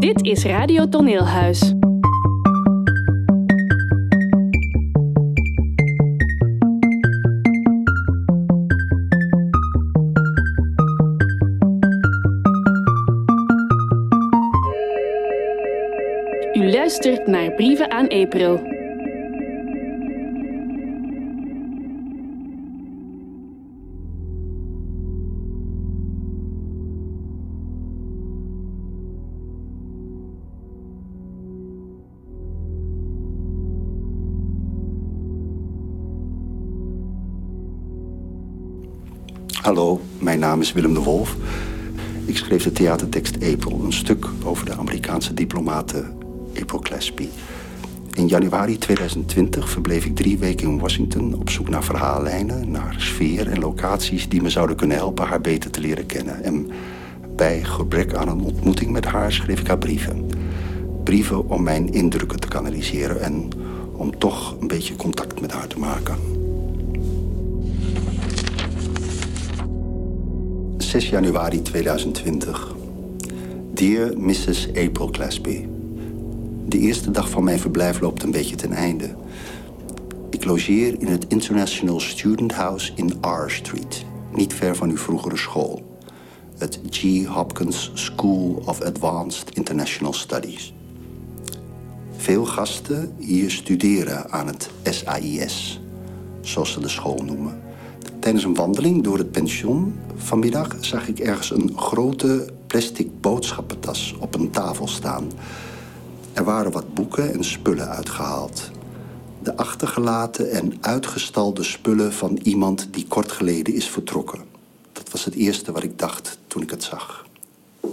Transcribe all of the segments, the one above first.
Dit is Radio Toneelhuis. U luistert naar Brieven aan April. Naam Willem de Wolf. Ik schreef de theatertekst April, een stuk over de Amerikaanse diplomate April. In januari 2020 verbleef ik drie weken in Washington op zoek naar verhaallijnen, naar sfeer en locaties die me zouden kunnen helpen haar beter te leren kennen. En bij gebrek aan een ontmoeting met haar schreef ik haar brieven. Brieven om mijn indrukken te kanaliseren en om toch een beetje contact met haar te maken. 6 januari 2020. Dear Mrs. April Gillespie. De eerste dag van mijn verblijf loopt een beetje ten einde. Ik logeer in het International Student House in R Street, niet ver van uw vroegere school. Het G. Hopkins School of Advanced International Studies. Veel gasten hier studeren aan het SAIS, zoals ze de school noemen. Tijdens een wandeling door het pension vanmiddag zag ik ergens een grote plastic boodschappentas op een tafel staan. Er waren wat boeken en spullen uitgehaald. De achtergelaten en uitgestalde spullen van iemand die kort geleden is vertrokken. Dat was het eerste wat ik dacht toen ik het zag.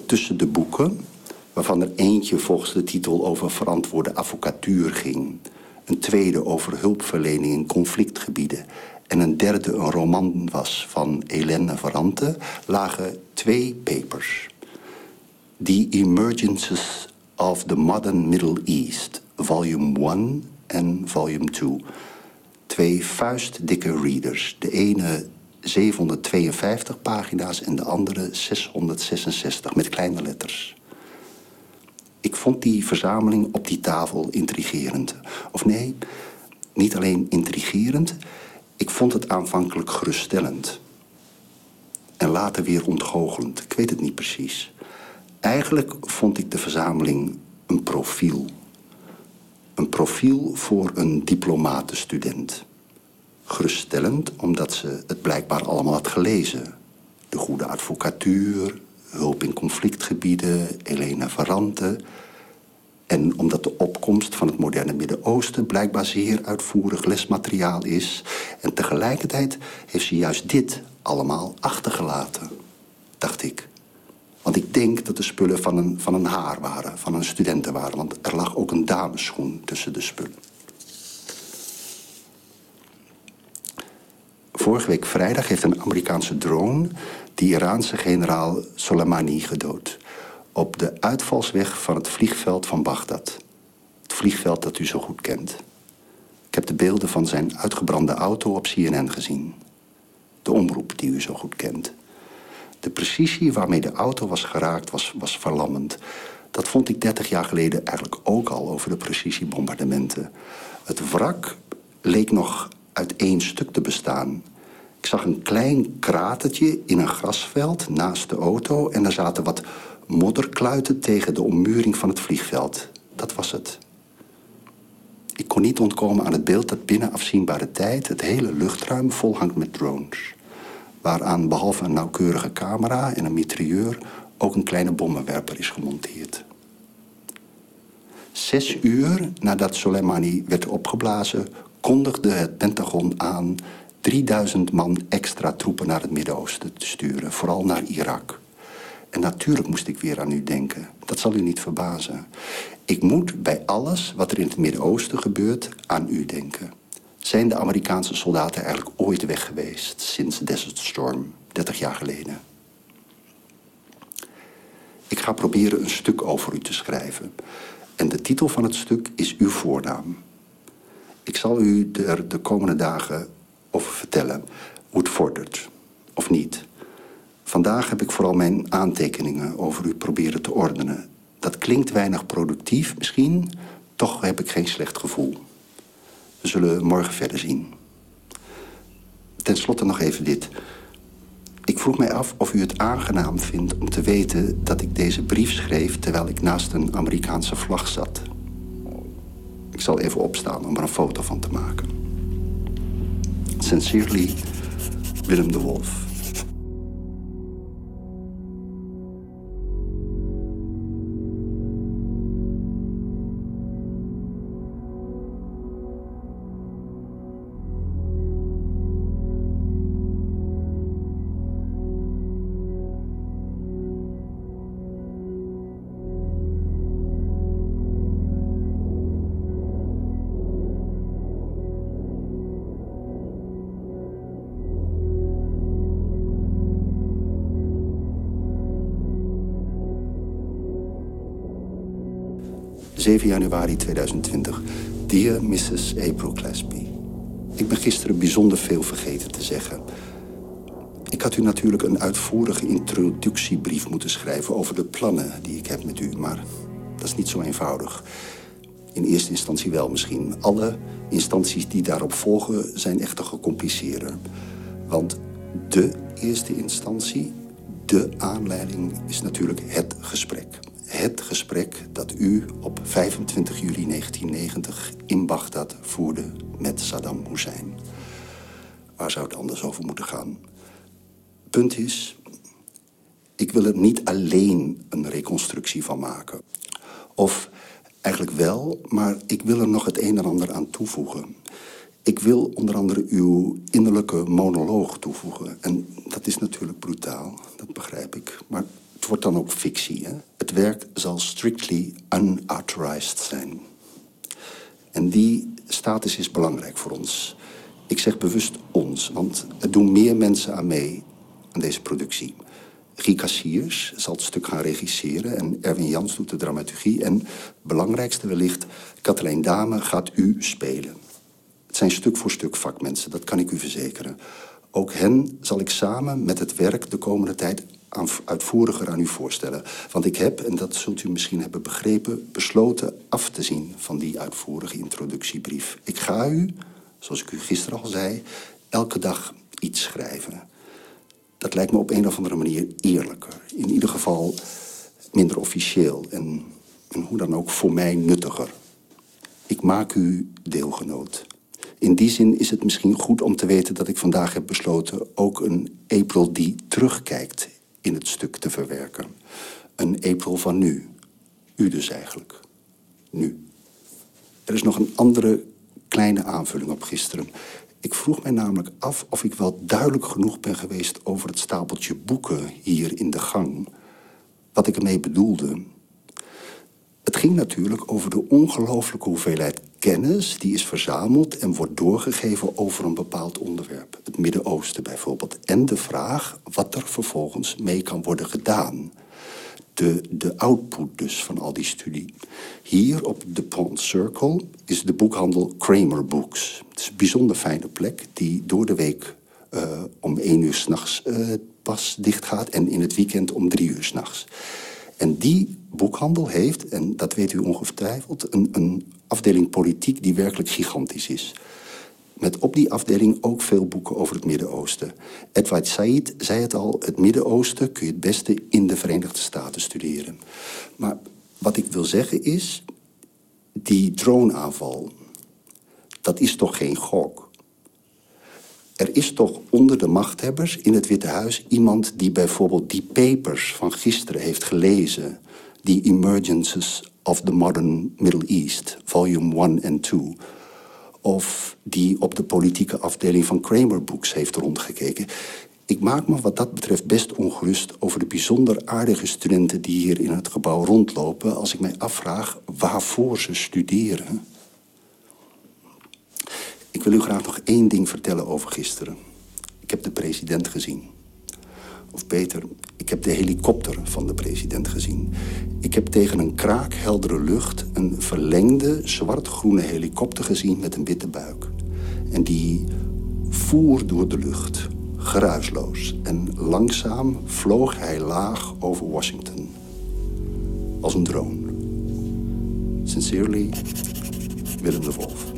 Tussen de boeken, waarvan er eentje volgens de titel over verantwoorde advocatuur ging, een tweede over hulpverlening in conflictgebieden en een derde een roman was van Helene Verante, lagen twee papers. The Emergences of the Modern Middle East, volume 1 en volume 2. Twee vuistdikke readers. De ene 752 pagina's en de andere 666 met kleine letters. Ik vond die verzameling op die tafel intrigerend. Of nee, niet alleen intrigerend, ik vond het aanvankelijk geruststellend. En later weer ontgoochelend. Ik weet het niet precies. Eigenlijk vond ik de verzameling een profiel. Een profiel voor een diplomatenstudent. Geruststellend omdat ze het blijkbaar allemaal had gelezen. De goede advocatuur, hulp in conflictgebieden, Elena Verante... En omdat de opkomst van het moderne Midden-Oosten blijkbaar zeer uitvoerig lesmateriaal is. En tegelijkertijd heeft ze juist dit allemaal achtergelaten, dacht ik. Want ik denk dat de spullen van een, van een haar waren, van een studenten waren. Want er lag ook een dameschoen tussen de spullen. Vorige week vrijdag heeft een Amerikaanse drone... de Iraanse generaal Soleimani gedood op de uitvalsweg van het vliegveld van Bagdad. Het vliegveld dat u zo goed kent. Ik heb de beelden van zijn uitgebrande auto op CNN gezien. De omroep die u zo goed kent. De precisie waarmee de auto was geraakt was, was verlammend. Dat vond ik 30 jaar geleden eigenlijk ook al over de precisiebombardementen. Het wrak leek nog uit één stuk te bestaan. Ik zag een klein kratertje in een grasveld naast de auto... en er zaten wat modderkluiten tegen de ommuring van het vliegveld. Dat was het. Ik kon niet ontkomen aan het beeld dat binnen afzienbare tijd... het hele luchtruim volhangt met drones. Waaraan behalve een nauwkeurige camera en een mitrailleur... ook een kleine bommenwerper is gemonteerd. Zes uur nadat Soleimani werd opgeblazen... kondigde het Pentagon aan 3000 man extra troepen naar het Midden-Oosten te sturen. Vooral naar Irak. En natuurlijk moest ik weer aan u denken. Dat zal u niet verbazen. Ik moet bij alles wat er in het Midden-Oosten gebeurt aan u denken. Zijn de Amerikaanse soldaten eigenlijk ooit weg geweest sinds Desert Storm, 30 jaar geleden? Ik ga proberen een stuk over u te schrijven. En de titel van het stuk is uw voornaam. Ik zal u er de komende dagen over vertellen hoe het vordert, of niet. Vandaag heb ik vooral mijn aantekeningen over u proberen te ordenen. Dat klinkt weinig productief misschien, toch heb ik geen slecht gevoel. We zullen morgen verder zien. Ten slotte nog even dit. Ik vroeg mij af of u het aangenaam vindt om te weten dat ik deze brief schreef terwijl ik naast een Amerikaanse vlag zat. Ik zal even opstaan om er een foto van te maken. Sincerely, Willem de Wolf. 7 januari 2020. Dear Mrs. April Clasby. Ik ben gisteren bijzonder veel vergeten te zeggen. Ik had u natuurlijk een uitvoerige introductiebrief moeten schrijven... over de plannen die ik heb met u, maar dat is niet zo eenvoudig. In eerste instantie wel misschien. Alle instanties die daarop volgen zijn echter gecompliceerder. Want de eerste instantie, de aanleiding, is natuurlijk het gesprek het gesprek dat u op 25 juli 1990 in Bagdad voerde met Saddam Hussein. Waar zou het anders over moeten gaan? Punt is, ik wil er niet alleen een reconstructie van maken. Of eigenlijk wel, maar ik wil er nog het een en ander aan toevoegen. Ik wil onder andere uw innerlijke monoloog toevoegen. En dat is natuurlijk brutaal, dat begrijp ik. Maar wordt dan ook fictie. Hè? Het werk zal strictly unauthorized zijn. En die status is belangrijk voor ons. Ik zeg bewust ons, want er doen meer mensen aan mee aan deze productie. Cassiers zal het stuk gaan regisseren en Erwin Jans doet de dramaturgie. En belangrijkste wellicht, Katelijn Dame gaat u spelen. Het zijn stuk voor stuk vakmensen, dat kan ik u verzekeren. Ook hen zal ik samen met het werk de komende tijd uitvoeriger aan u voorstellen. Want ik heb, en dat zult u misschien hebben begrepen... besloten af te zien van die uitvoerige introductiebrief. Ik ga u, zoals ik u gisteren al zei, elke dag iets schrijven. Dat lijkt me op een of andere manier eerlijker. In ieder geval minder officieel en, en hoe dan ook voor mij nuttiger. Ik maak u deelgenoot. In die zin is het misschien goed om te weten dat ik vandaag heb besloten... ook een April die terugkijkt in het stuk te verwerken. Een April van nu. U dus eigenlijk. Nu. Er is nog een andere kleine aanvulling op gisteren. Ik vroeg mij namelijk af of ik wel duidelijk genoeg ben geweest... over het stapeltje boeken hier in de gang. Wat ik ermee bedoelde. Het ging natuurlijk over de ongelooflijke hoeveelheid kennis... die is verzameld en wordt doorgegeven over een bepaald onderwerp. Het Midden-Oosten bijvoorbeeld. En de vraag wat er vervolgens mee kan worden gedaan. De, de output dus van al die studie. Hier op de Pond Circle is de boekhandel Kramer Books. Het is een bijzonder fijne plek die door de week uh, om één uur s'nachts uh, pas dicht gaat... en in het weekend om drie uur s'nachts. En die boekhandel heeft, en dat weet u ongetwijfeld... Een, een afdeling politiek die werkelijk gigantisch is. Met op die afdeling ook veel boeken over het Midden-Oosten. Edward Said zei het al, het Midden-Oosten kun je het beste in de Verenigde Staten studeren. Maar wat ik wil zeggen is, die droneaanval, dat is toch geen gok? Er is toch onder de machthebbers in het Witte Huis iemand die bijvoorbeeld die papers van gisteren heeft gelezen. Die Emergences of the Modern Middle East, volume 1 en 2. Of die op de politieke afdeling van Kramer Books heeft rondgekeken. Ik maak me wat dat betreft best ongerust over de bijzonder aardige studenten die hier in het gebouw rondlopen als ik mij afvraag waarvoor ze studeren. Ik wil u graag nog één ding vertellen over gisteren. Ik heb de president gezien. Of beter, ik heb de helikopter van de president gezien. Ik heb tegen een kraakheldere lucht een verlengde zwart-groene helikopter gezien met een witte buik. En die voer door de lucht, geruisloos. En langzaam vloog hij laag over Washington. Als een drone. Sincerely, Willem de Wolf.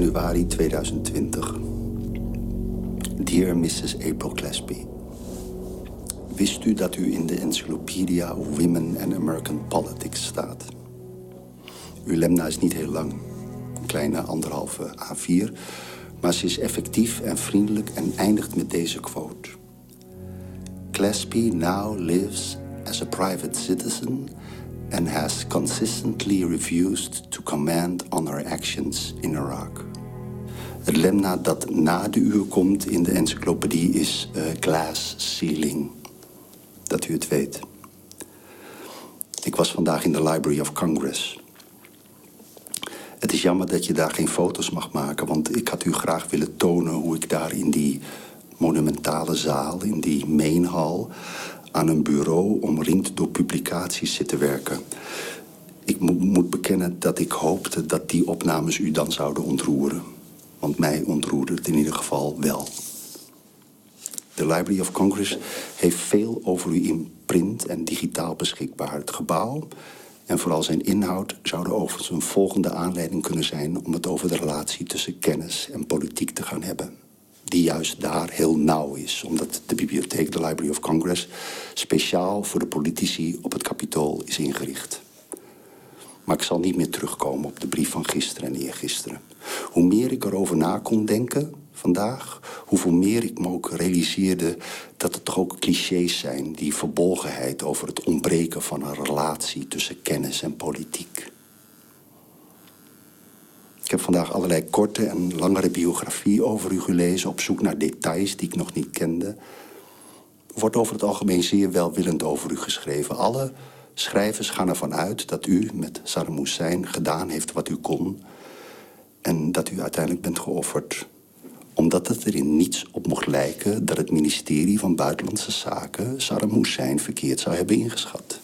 Januari 2020. Dear Mrs. April Clasby. Wist u dat u in de Encyclopedia of Women and American Politics staat? Uw lemna is niet heel lang, een kleine anderhalve A4, maar ze is effectief en vriendelijk en eindigt met deze quote. Clasby now lives as a private citizen and has consistently refused to comment on her actions in Iraq. Het lemna dat na de uur komt in de encyclopedie is uh, glass ceiling. Dat u het weet. Ik was vandaag in de Library of Congress. Het is jammer dat je daar geen foto's mag maken, want ik had u graag willen tonen hoe ik daar in die monumentale zaal, in die mainhall, aan een bureau omringd door publicaties zitten werken. Ik moet bekennen dat ik hoopte dat die opnames u dan zouden ontroeren. Want mij ontroerde het in ieder geval wel. De Library of Congress heeft veel over u in print en digitaal beschikbaar. Het gebouw en vooral zijn inhoud zouden overigens een volgende aanleiding kunnen zijn om het over de relatie tussen kennis en politiek te gaan hebben die juist daar heel nauw is. Omdat de bibliotheek, de Library of Congress, speciaal voor de politici op het kapitool is ingericht. Maar ik zal niet meer terugkomen op de brief van gisteren en eergisteren. Hoe meer ik erover na kon denken vandaag, hoeveel meer ik me ook realiseerde dat het toch ook clichés zijn, die verbolgenheid over het ontbreken van een relatie tussen kennis en politiek. Ik heb vandaag allerlei korte en langere biografieën over u gelezen... op zoek naar details die ik nog niet kende. Er wordt over het algemeen zeer welwillend over u geschreven. Alle schrijvers gaan ervan uit dat u met Saddam Hussein gedaan heeft wat u kon... en dat u uiteindelijk bent geofferd omdat het er in niets op mocht lijken dat het ministerie van Buitenlandse Zaken Saddam Hussein verkeerd zou hebben ingeschat.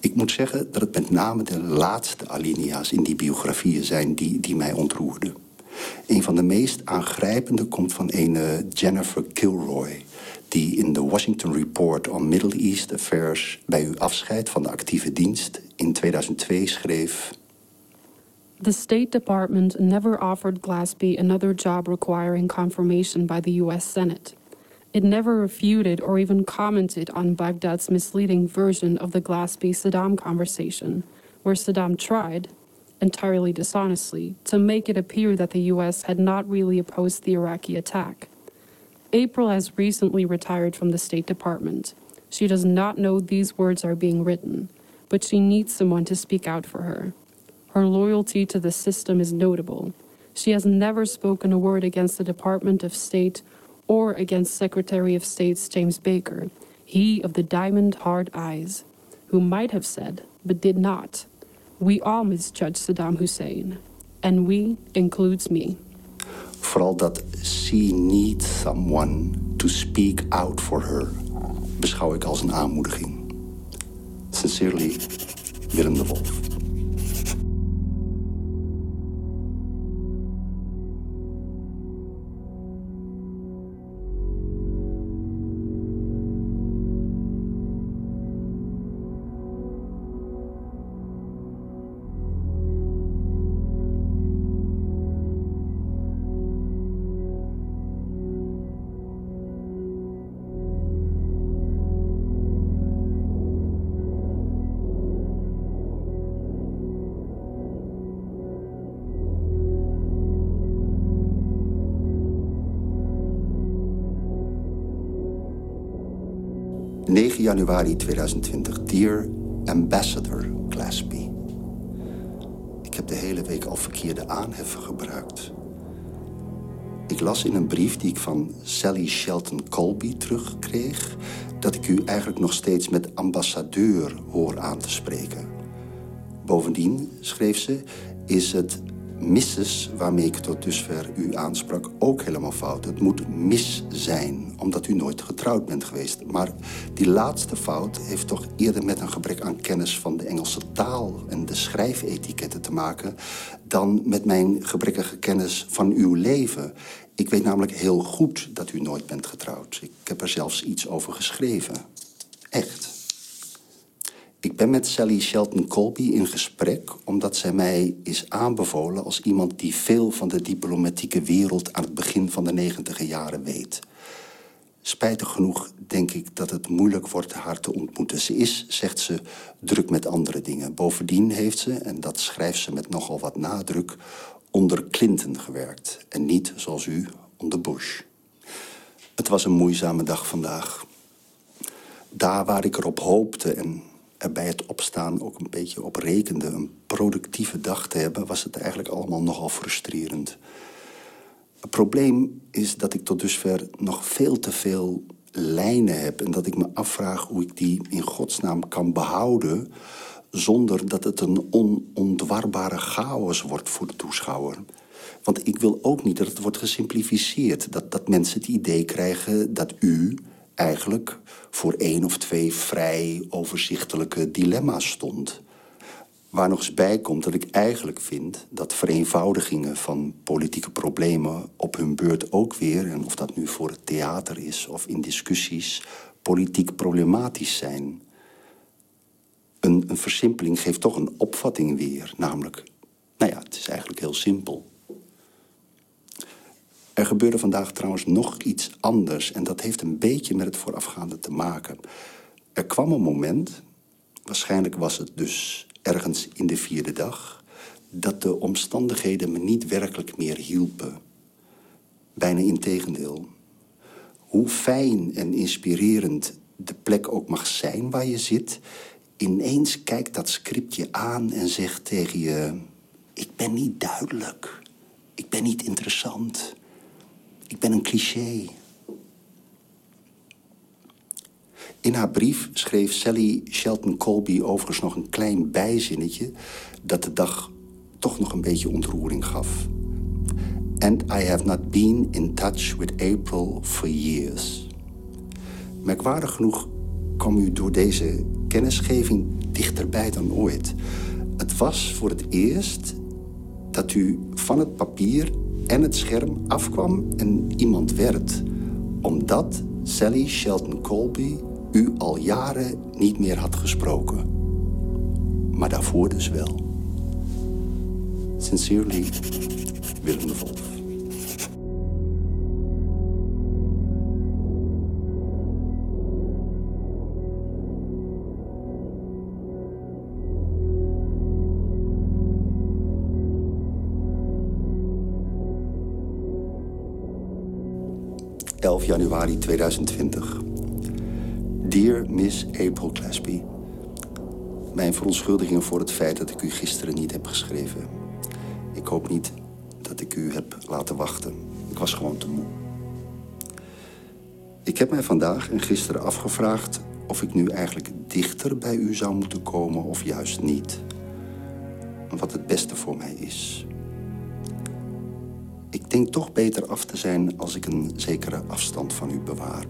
Ik moet zeggen dat het met name de laatste alinea's in die biografieën zijn die, die mij ontroerden. Een van de meest aangrijpende komt van een Jennifer Kilroy... die in de Washington Report on Middle East Affairs... bij uw afscheid van de actieve dienst in 2002 schreef... The State Department never offered Glaspie another job requiring confirmation by the U.S. Senate... It never refuted or even commented on Baghdad's misleading version of the Glaspie Saddam conversation, where Saddam tried, entirely dishonestly, to make it appear that the U.S. had not really opposed the Iraqi attack. April has recently retired from the State Department. She does not know these words are being written, but she needs someone to speak out for her. Her loyalty to the system is notable. She has never spoken a word against the Department of State or against Secretary of State's James Baker, he of the diamond hard eyes, who might have said, but did not, We all misjudge Saddam Hussein. And we includes me. Vooral dat she needs someone to speak out for her beschouw ik als een aanmoediging. Sincerely, Willem de Wolf. Januari 2020. Dear Ambassador Glaspie. Ik heb de hele week al verkeerde aanheffen gebruikt. Ik las in een brief die ik van Sally Shelton Colby terugkreeg... dat ik u eigenlijk nog steeds met ambassadeur hoor aan te spreken. Bovendien, schreef ze, is het Mrs., waarmee ik tot dusver u aansprak, ook helemaal fout. Het moet mis zijn, omdat u nooit getrouwd bent geweest. Maar die laatste fout heeft toch eerder met een gebrek aan kennis van de Engelse taal en de schrijfetiketten te maken, dan met mijn gebrekkige kennis van uw leven. Ik weet namelijk heel goed dat u nooit bent getrouwd. Ik heb er zelfs iets over geschreven. Ik ben met Sally Shelton Colby in gesprek omdat zij mij is aanbevolen als iemand die veel van de diplomatieke wereld aan het begin van de negentiger jaren weet. Spijtig genoeg denk ik dat het moeilijk wordt haar te ontmoeten. Ze is, zegt ze, druk met andere dingen. Bovendien heeft ze, en dat schrijft ze met nogal wat nadruk, onder Clinton gewerkt en niet, zoals u, onder Bush. Het was een moeizame dag vandaag. Daar waar ik erop hoopte en er bij het opstaan ook een beetje op rekende een productieve dag te hebben, was het eigenlijk allemaal nogal frustrerend. Het probleem is dat ik tot dusver nog veel te veel lijnen heb en dat ik me afvraag hoe ik die in godsnaam kan behouden zonder dat het een onontwarbare chaos wordt voor de toeschouwer. Want ik wil ook niet dat het wordt gesimplificeerd. Dat, dat mensen het idee krijgen dat u eigenlijk voor één of twee vrij overzichtelijke dilemma's stond. Waar nog eens bij komt dat ik eigenlijk vind dat vereenvoudigingen van politieke problemen op hun beurt ook weer, en of dat nu voor het theater is of in discussies, politiek problematisch zijn. Een, een versimpeling geeft toch een opvatting weer, namelijk, nou ja, het is eigenlijk heel simpel. Er gebeurde vandaag trouwens nog iets anders en dat heeft een beetje met het voorafgaande te maken. Er kwam een moment, waarschijnlijk was het dus ergens in de vierde dag, dat de omstandigheden me niet werkelijk meer hielpen. Bijna integendeel. Hoe fijn en inspirerend de plek ook mag zijn waar je zit, ineens kijkt dat scriptje aan en zegt tegen je: Ik ben niet duidelijk. Ik ben niet interessant. Ik ben een cliché. In haar brief schreef Sally Shelton Colby overigens nog een klein bijzinnetje dat de dag toch nog een beetje ontroering gaf. And I have not been in touch with April for years. Merkwaardig genoeg kwam u door deze kennisgeving dichterbij dan ooit. Het was voor het eerst dat u van het papier en het scherm afkwam en iemand werd. Omdat Sally Shelton Colby u al jaren niet meer had gesproken. Maar daarvoor dus wel. Sincerely, Willem de Wolf. Januari 2020. Dear Miss April Gillespie. Mijn verontschuldigingen voor het feit dat ik u gisteren niet heb geschreven. Ik hoop niet dat ik u heb laten wachten. Ik was gewoon te moe. Ik heb mij vandaag en gisteren afgevraagd of ik nu eigenlijk dichter bij u zou moeten komen of juist niet. Wat het beste voor mij is. Ik denk toch beter af te zijn als ik een zekere afstand van u bewaar.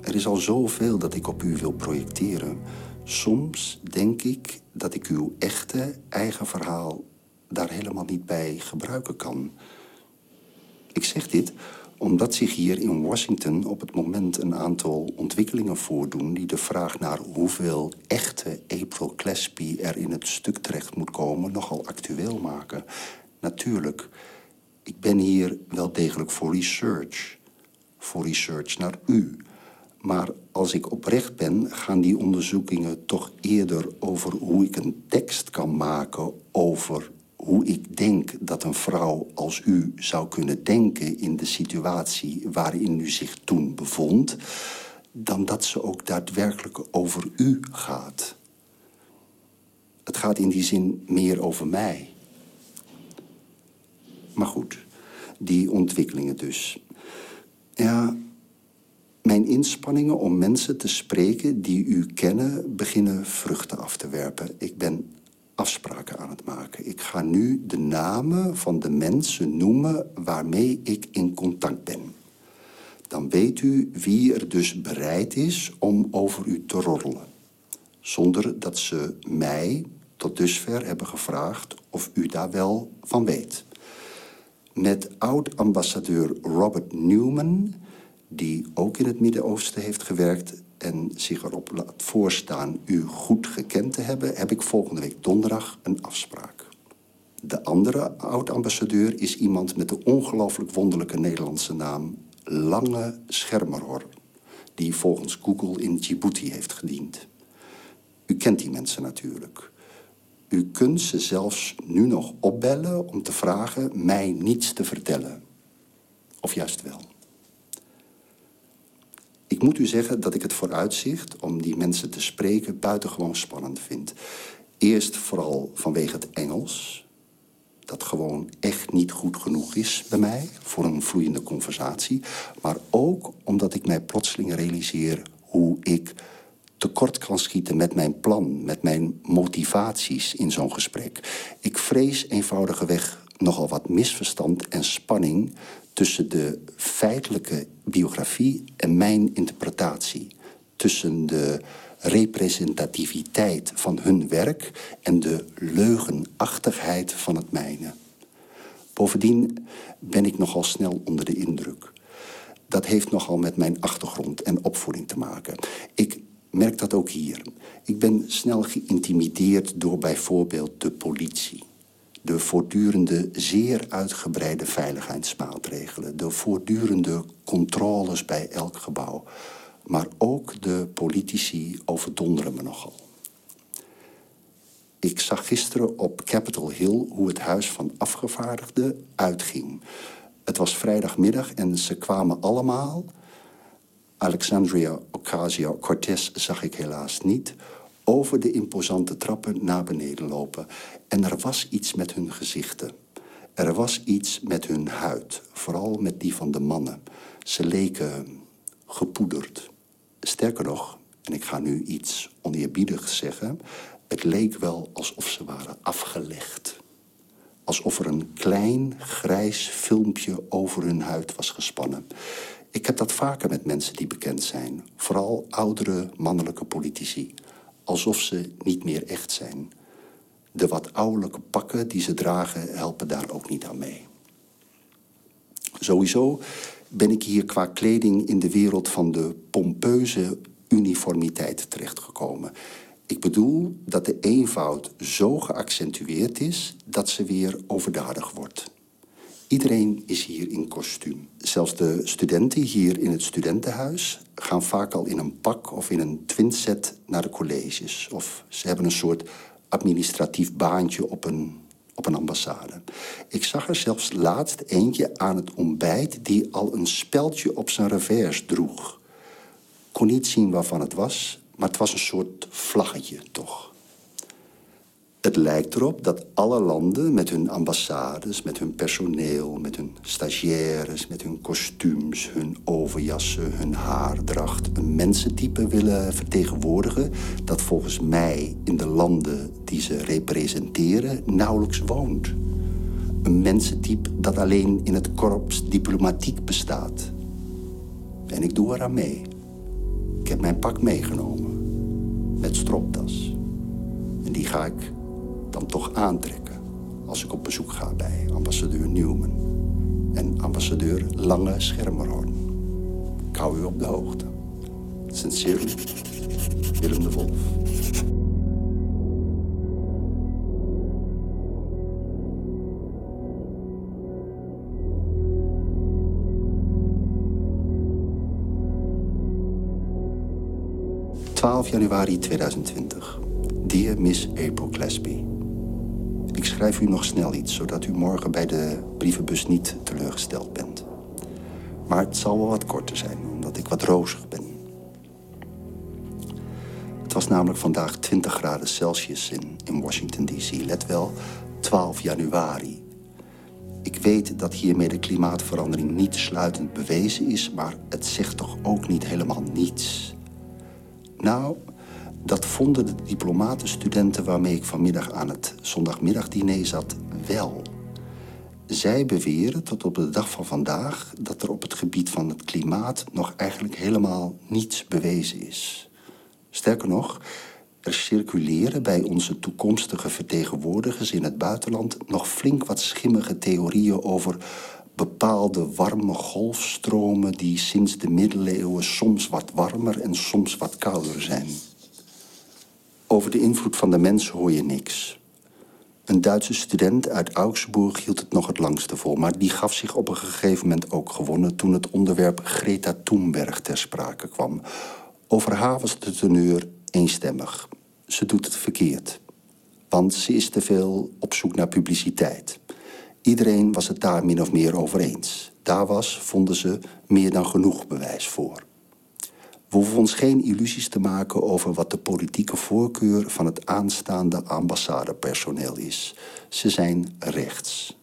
Er is al zoveel dat ik op u wil projecteren. Soms denk ik dat ik uw echte eigen verhaal daar helemaal niet bij gebruiken kan. Ik zeg dit omdat zich hier in Washington op het moment een aantal ontwikkelingen voordoen die de vraag naar hoeveel echte April Gillespie er in het stuk terecht moet komen nogal actueel maken. Natuurlijk, ik ben hier wel degelijk voor research. Voor research naar u. Maar als ik oprecht ben, gaan die onderzoekingen toch eerder over hoe ik een tekst kan maken over hoe ik denk dat een vrouw als u zou kunnen denken in de situatie waarin u zich toen bevond, dan dat ze ook daadwerkelijk over u gaat. Het gaat in die zin meer over mij. Maar goed, die ontwikkelingen dus. Ja, mijn inspanningen om mensen te spreken die u kennen beginnen vruchten af te werpen. Ik ben afspraken aan het maken. Ik ga nu de namen van de mensen noemen waarmee ik in contact ben. Dan weet u wie er dus bereid is om over u te roddelen. Zonder dat ze mij tot dusver hebben gevraagd of u daar wel van weet. Met oud-ambassadeur Robert Newman, die ook in het Midden-Oosten heeft gewerkt en zich erop laat voorstaan u goed gekend te hebben, heb ik volgende week donderdag een afspraak. De andere oud-ambassadeur is iemand met de ongelooflijk wonderlijke Nederlandse naam Lange Schermerhor, die volgens Google in Djibouti heeft gediend. U kent die mensen natuurlijk. U kunt ze zelfs nu nog opbellen om te vragen mij niets te vertellen. Of juist wel. Ik moet u zeggen dat ik het vooruitzicht om die mensen te spreken buitengewoon spannend vind. Eerst vooral vanwege het Engels, dat gewoon echt niet goed genoeg is bij mij voor een vloeiende conversatie. Maar ook omdat ik mij plotseling realiseer hoe ik tekort kan schieten met mijn plan, met mijn motivaties in zo'n gesprek. Ik vrees eenvoudigweg nogal wat misverstand en spanning tussen de feitelijke biografie en mijn interpretatie. Tussen de representativiteit van hun werk en de leugenachtigheid van het mijne. Bovendien ben ik nogal snel onder de indruk. Dat heeft nogal met mijn achtergrond en opvoeding te maken. Ik merk dat ook hier. Ik ben snel geïntimideerd door bijvoorbeeld de politie. De voortdurende zeer uitgebreide veiligheidsmaatregelen. De voortdurende controles bij elk gebouw. Maar ook de politici overdonderen me nogal. Ik zag gisteren op Capitol Hill hoe het Huis van Afgevaardigden uitging. Het was vrijdagmiddag en ze kwamen allemaal. Alexandria Ocasio-Cortez zag ik helaas niet. Over de imposante trappen naar beneden lopen. En er was iets met hun gezichten. Er was iets met hun huid, vooral met die van de mannen. Ze leken gepoederd. Sterker nog, en ik ga nu iets oneerbiedigs zeggen, het leek wel alsof ze waren afgelegd. Alsof er een klein grijs filmpje over hun huid was gespannen. Ik heb dat vaker met mensen die bekend zijn, vooral oudere mannelijke politici, alsof ze niet meer echt zijn. De wat ouderlijke pakken die ze dragen helpen daar ook niet aan mee. Sowieso ben ik hier qua kleding in de wereld van de pompeuze uniformiteit terechtgekomen. Ik bedoel dat de eenvoud zo geaccentueerd is dat ze weer overdadig wordt. Iedereen is hier in kostuum. Zelfs de studenten hier in het studentenhuis gaan vaak al in een pak of in een twinset naar de colleges. Of ze hebben een soort administratief baantje op een op een ambassade. Ik zag er zelfs laatst eentje aan het ontbijt die al een speldje op zijn revers droeg. Kon niet zien waarvan het was, maar het was een soort vlaggetje toch. Het lijkt erop dat alle landen met hun ambassades, met hun personeel, met hun stagiaires, met hun kostuums, hun overjassen, hun haardracht, een mensentype willen vertegenwoordigen dat volgens mij in de landen die ze representeren nauwelijks woont. Een mensentype dat alleen in het korps diplomatiek bestaat. En ik doe eraan mee. Ik heb mijn pak meegenomen. Met stropdas. En die ga ik dan toch aantrekken als ik op bezoek ga bij ambassadeur Newman en ambassadeur Lange Schermerhorn. Ik hou u op de hoogte. Sincerely, Willem de Wolf. ...12 januari 2020. Dear Miss April Gillespie. Ik schrijf u nog snel iets, zodat u morgen bij de brievenbus niet teleurgesteld bent. Maar het zal wel wat korter zijn, omdat ik wat rozig ben. Het was namelijk vandaag 20 graden Celsius in, in Washington, D.C. Let wel, 12 januari. Ik weet dat hiermee de klimaatverandering niet sluitend bewezen is, maar het zegt toch ook niet helemaal niets. Nou, dat vonden de diplomatenstudenten waarmee ik vanmiddag aan het zondagmiddagdiner zat wel. Zij beweren tot op de dag van vandaag dat er op het gebied van het klimaat nog eigenlijk helemaal niets bewezen is. Sterker nog, er circuleren bij onze toekomstige vertegenwoordigers in het buitenland nog flink wat schimmige theorieën over bepaalde warme golfstromen die sinds de middeleeuwen soms wat warmer en soms wat kouder zijn. Over de invloed van de mens hoor je niks. Een Duitse student uit Augsburg hield het nog het langste vol, maar die gaf zich op een gegeven moment ook gewonnen toen het onderwerp Greta Thunberg ter sprake kwam. Over haar was de teneur eenstemmig. Ze doet het verkeerd, want ze is te veel op zoek naar publiciteit. Iedereen was het daar min of meer over eens. Daar was, vonden ze, meer dan genoeg bewijs voor. We hoeven ons geen illusies te maken over wat de politieke voorkeur van het aanstaande ambassadepersoneel is. Ze zijn rechts.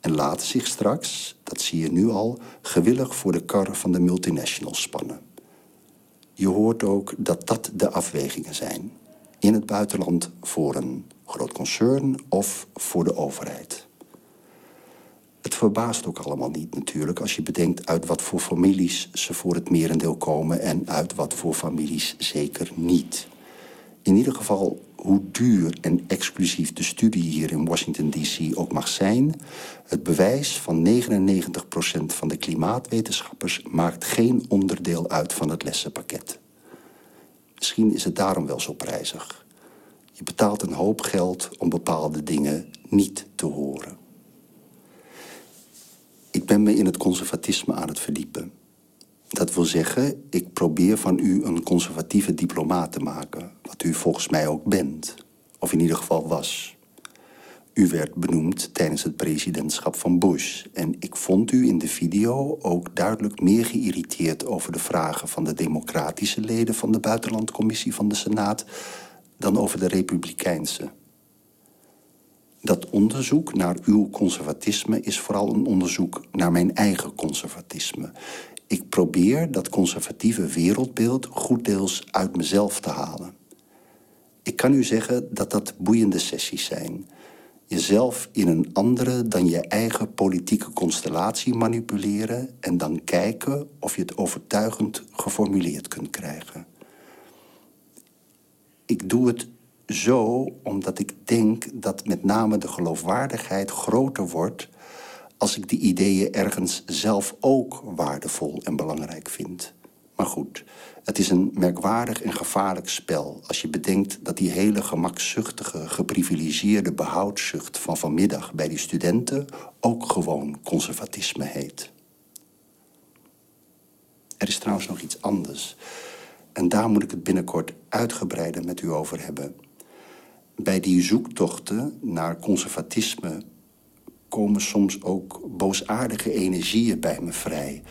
En laten zich straks, dat zie je nu al, gewillig voor de kar van de multinationals spannen. Je hoort ook dat dat de afwegingen zijn. In het buitenland voor een groot concern of voor de overheid. Het verbaast ook allemaal niet natuurlijk als je bedenkt uit wat voor families ze voor het merendeel komen en uit wat voor families zeker niet. In ieder geval, hoe duur en exclusief de studie hier in Washington DC ook mag zijn, het bewijs van 99% van de klimaatwetenschappers maakt geen onderdeel uit van het lessenpakket. Misschien is het daarom wel zo prijzig. Je betaalt een hoop geld om bepaalde dingen niet te horen. Ik ben me in het conservatisme aan het verdiepen. Dat wil zeggen, ik probeer van u een conservatieve diplomaat te maken, wat u volgens mij ook bent, of in ieder geval was. U werd benoemd tijdens het presidentschap van Bush en ik vond u in de video ook duidelijk meer geïrriteerd over de vragen van de democratische leden van de buitenlandcommissie van de Senaat dan over de republikeinse. Dat onderzoek naar uw conservatisme is vooral een onderzoek naar mijn eigen conservatisme. Ik probeer dat conservatieve wereldbeeld goed deels uit mezelf te halen. Ik kan u zeggen dat dat boeiende sessies zijn. Jezelf in een andere dan je eigen politieke constellatie manipuleren en dan kijken of je het overtuigend geformuleerd kunt krijgen. Ik doe het zo omdat ik denk dat met name de geloofwaardigheid groter wordt als ik die ideeën ergens zelf ook waardevol en belangrijk vind. Maar goed, het is een merkwaardig en gevaarlijk spel als je bedenkt dat die hele gemakzuchtige, geprivilegeerde behoudszucht van vanmiddag bij die studenten ook gewoon conservatisme heet. Er is trouwens nog iets anders. En daar moet ik het binnenkort uitgebreider met u over hebben bij die zoektochten naar conservatisme komen soms ook boosaardige energieën bij me vrij.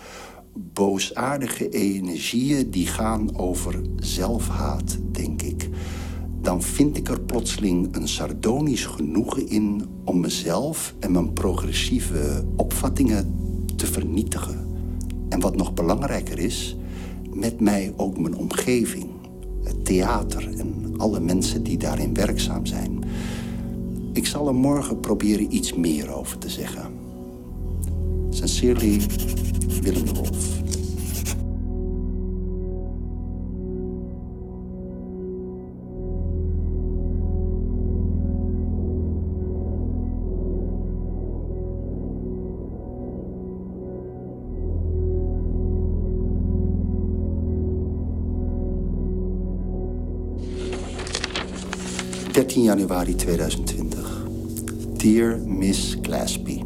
Boosaardige energieën die gaan over zelfhaat, denk ik. Dan vind ik er plotseling een sardonisch genoegen in om mezelf en mijn progressieve opvattingen te vernietigen. En wat nog belangrijker is, met mij ook mijn omgeving, het theater en alle mensen die daarin werkzaam zijn. Ik zal er morgen proberen iets meer over te zeggen. Sincerely, Willem de Wolf. 13 januari 2020. Dear Miss Glasby.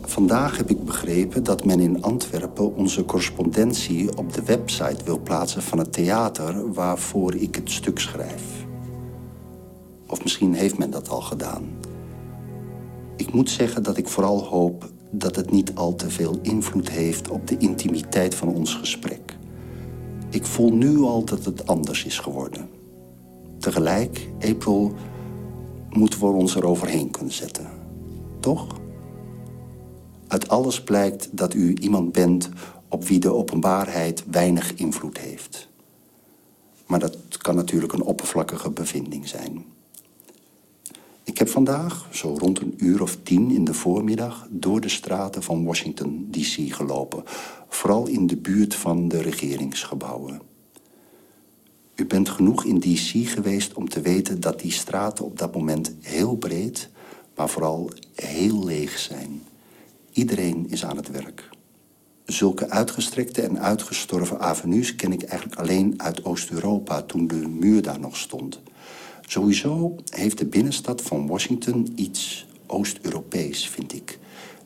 Vandaag heb ik begrepen dat men in Antwerpen onze correspondentie op de website wil plaatsen van het theater waarvoor ik het stuk schrijf. Of misschien heeft men dat al gedaan. Ik moet zeggen dat ik vooral hoop dat het niet al te veel invloed heeft op de intimiteit van ons gesprek. Ik voel nu al dat het anders is geworden. Tegelijk, April, moeten we ons eroverheen kunnen zetten. Toch? Uit alles blijkt dat u iemand bent op wie de openbaarheid weinig invloed heeft. Maar dat kan natuurlijk een oppervlakkige bevinding zijn. Ik heb vandaag, zo rond een uur of tien in de voormiddag, door de straten van Washington DC gelopen. Vooral in de buurt van de regeringsgebouwen. U bent genoeg in DC geweest om te weten dat die straten op dat moment heel breed, maar vooral heel leeg zijn. Iedereen is aan het werk. Zulke uitgestrekte en uitgestorven avenues ken ik eigenlijk alleen uit Oost-Europa toen de muur daar nog stond. Sowieso heeft de binnenstad van Washington iets Oost-Europees, vind ik.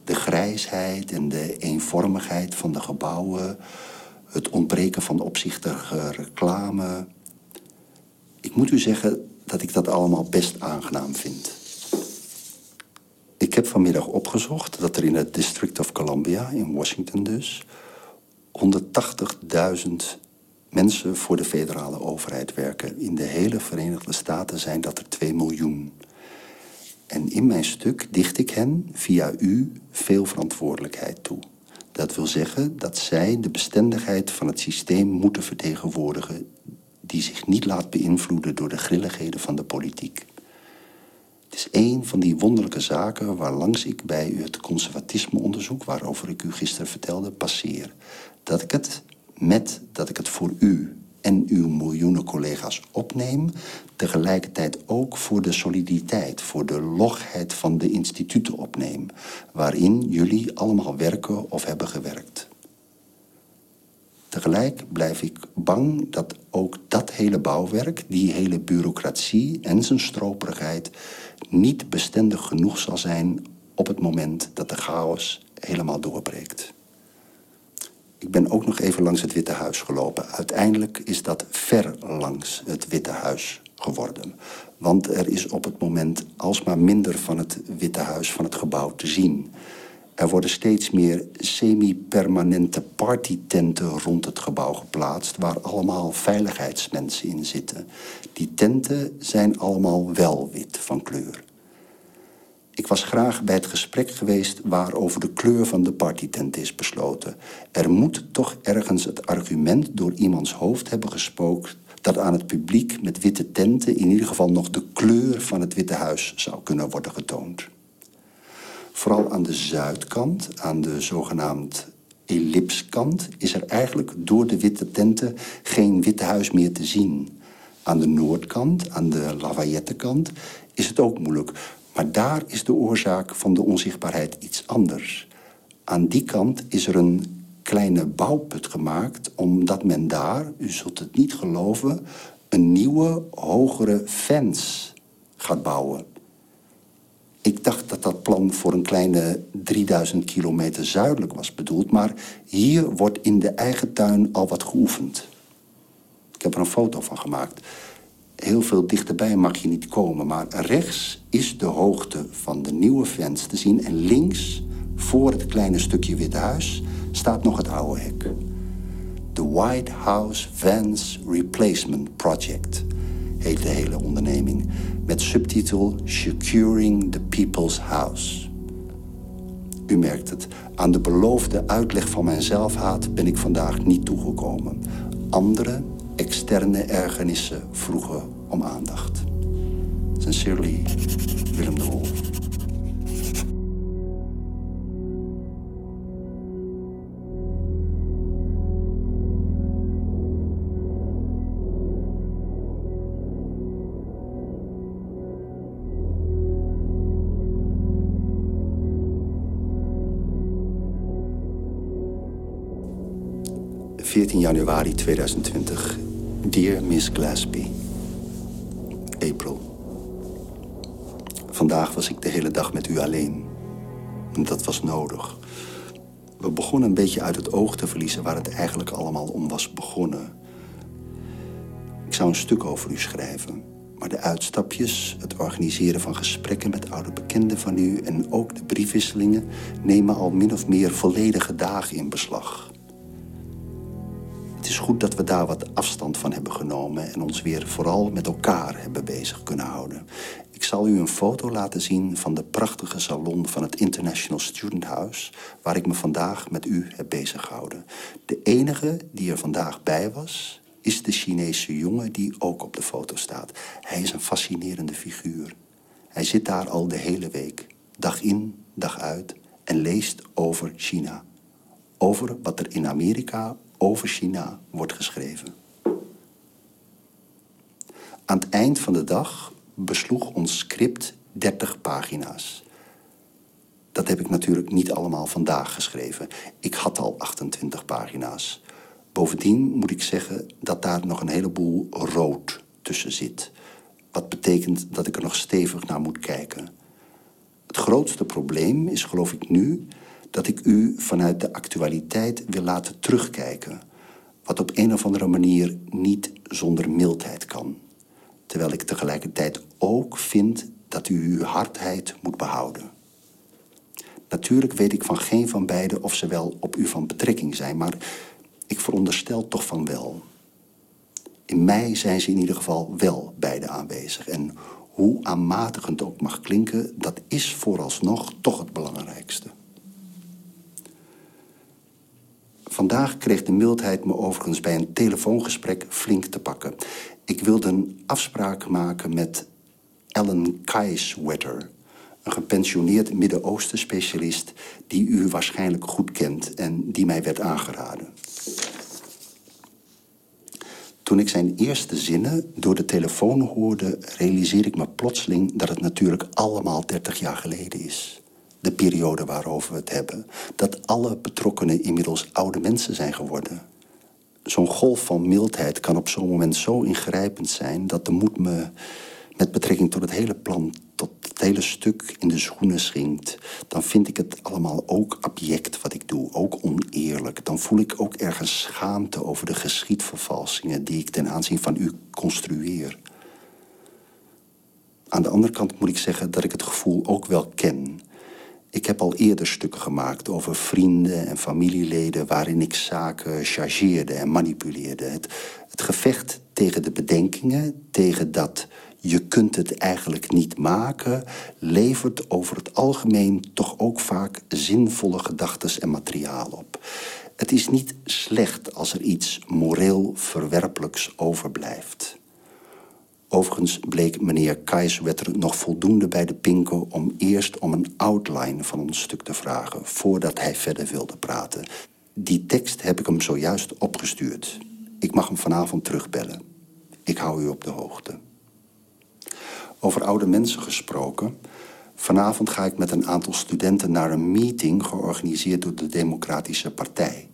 De grijsheid en de eenvormigheid van de gebouwen, het ontbreken van opzichtige reclame. Ik moet u zeggen dat ik dat allemaal best aangenaam vind. Ik heb vanmiddag opgezocht dat er in het District of Columbia, in Washington dus, 180.000 mensen voor de federale overheid werken. In de hele Verenigde Staten zijn dat er 2 miljoen. En in mijn stuk dicht ik hen via u veel verantwoordelijkheid toe. Dat wil zeggen dat zij de bestendigheid van het systeem moeten vertegenwoordigen die zich niet laat beïnvloeden door de grilligheden van de politiek. Het is een van die wonderlijke zaken waarlangs ik bij u het conservatismeonderzoek, waarover ik u gisteren vertelde, passeer. Dat ik het met dat ik het voor u en uw miljoenen collega's opneem, tegelijkertijd ook voor de soliditeit, voor de logheid van de instituten opneem, waarin jullie allemaal werken of hebben gewerkt. Tegelijk blijf ik bang dat ook dat hele bouwwerk, die hele bureaucratie en zijn stroperigheid niet bestendig genoeg zal zijn op het moment dat de chaos helemaal doorbreekt. Ik ben ook nog even langs het Witte Huis gelopen. Uiteindelijk is dat ver langs het Witte Huis geworden. Want er is op het moment alsmaar minder van het Witte Huis, van het gebouw, te zien. Er worden steeds meer semi-permanente partytenten rond het gebouw geplaatst... waar allemaal veiligheidsmensen in zitten. Die tenten zijn allemaal wel wit van kleur. Ik was graag bij het gesprek geweest waarover de kleur van de partytent is besloten. Er moet toch ergens het argument door iemands hoofd hebben gespookt dat aan het publiek met witte tenten in ieder geval nog de kleur van het Witte Huis zou kunnen worden getoond. Vooral aan de zuidkant, aan de zogenaamd ellipskant, is er eigenlijk door de witte tenten geen Witte Huis meer te zien. Aan de noordkant, aan de Lafayette-kant, is het ook moeilijk. Maar daar is de oorzaak van de onzichtbaarheid iets anders. Aan die kant is er een kleine bouwput gemaakt, omdat men daar, u zult het niet geloven, een nieuwe, hogere fence gaat bouwen. Ik dacht dat dat plan voor een kleine 3000 kilometer zuidelijk was bedoeld, maar hier wordt in de eigen tuin al wat geoefend. Ik heb er een foto van gemaakt heel veel dichterbij mag je niet komen. Maar rechts is de hoogte van de nieuwe fence te zien. En links, voor het kleine stukje Witte Huis, staat nog het oude hek. The White House Fence Replacement Project heet de hele onderneming. Met subtitel Securing the People's House. U merkt het, aan de beloofde uitleg van mijn zelfhaat ben ik vandaag niet toegekomen. Anderen externe ergernissen vroegen om aandacht. Sincerely, Willem de Wolf. ...14 januari 2020 Dear Miss Glasby, April. Vandaag was ik de hele dag met u alleen. Dat was nodig. We begonnen een beetje uit het oog te verliezen waar het eigenlijk allemaal om was begonnen. Ik zou een stuk over u schrijven. Maar de uitstapjes, het organiseren van gesprekken met oude bekenden van u en ook de briefwisselingen nemen al min of meer volledige dagen in beslag. Het is goed dat we daar wat afstand van hebben genomen en ons weer vooral met elkaar hebben bezig kunnen houden. Ik zal u een foto laten zien van de prachtige salon van het International Student House, waar ik me vandaag met u heb bezig gehouden. De enige die er vandaag bij was, is de Chinese jongen die ook op de foto staat. Hij is een fascinerende figuur. Hij zit daar al de hele week, dag in, dag uit, en leest over China. Over wat er in Amerika over China wordt geschreven. Aan het eind van de dag besloeg ons script 30 pagina's. Dat heb ik natuurlijk niet allemaal vandaag geschreven. Ik had al 28 pagina's. Bovendien moet ik zeggen dat daar nog een heleboel rood tussen zit. Wat betekent dat ik er nog stevig naar moet kijken. Het grootste probleem is, geloof ik nu, dat ik u vanuit de actualiteit wil laten terugkijken. Wat op een of andere manier niet zonder mildheid kan. Terwijl ik tegelijkertijd ook vind dat u uw hardheid moet behouden. Natuurlijk weet ik van geen van beiden of ze wel op u van betrekking zijn, maar ik veronderstel toch van wel. In mij zijn ze in ieder geval wel beide aanwezig. En hoe aanmatigend ook mag klinken, dat is vooralsnog toch het belangrijkste. Vandaag kreeg de mildheid me overigens bij een telefoongesprek flink te pakken. Ik wilde een afspraak maken met Ellen Kaiswetter, een gepensioneerd Midden-Oosten specialist die u waarschijnlijk goed kent en die mij werd aangeraden. Toen ik zijn eerste zinnen door de telefoon hoorde, realiseer ik me plotseling dat het natuurlijk allemaal 30 jaar geleden is. De periode waarover we het hebben. Dat alle betrokkenen inmiddels oude mensen zijn geworden. Zo'n golf van mildheid kan op zo'n moment zo ingrijpend zijn dat de moed me met betrekking tot het hele plan, tot het hele stuk in de schoenen schinkt, dan vind ik het allemaal ook abject wat ik doe, ook oneerlijk. Dan voel ik ook ergens schaamte over de geschiedvervalsingen die ik ten aanzien van u construeer. Aan de andere kant moet ik zeggen dat ik het gevoel ook wel ken. Ik heb al eerder stukken gemaakt over vrienden en familieleden waarin ik zaken chargeerde en manipuleerde. Het, het gevecht tegen de bedenkingen, tegen dat je kunt het eigenlijk niet maken, levert over het algemeen toch ook vaak zinvolle gedachten en materiaal op. Het is niet slecht als er iets moreel verwerpelijks overblijft. Overigens bleek meneer Kaiswetter nog voldoende bij de pinken om eerst om een outline van ons stuk te vragen voordat hij verder wilde praten. Die tekst heb ik hem zojuist opgestuurd. Ik mag hem vanavond terugbellen. Ik hou u op de hoogte. Over oude mensen gesproken. Vanavond ga ik met een aantal studenten naar een meeting georganiseerd door de Democratische Partij.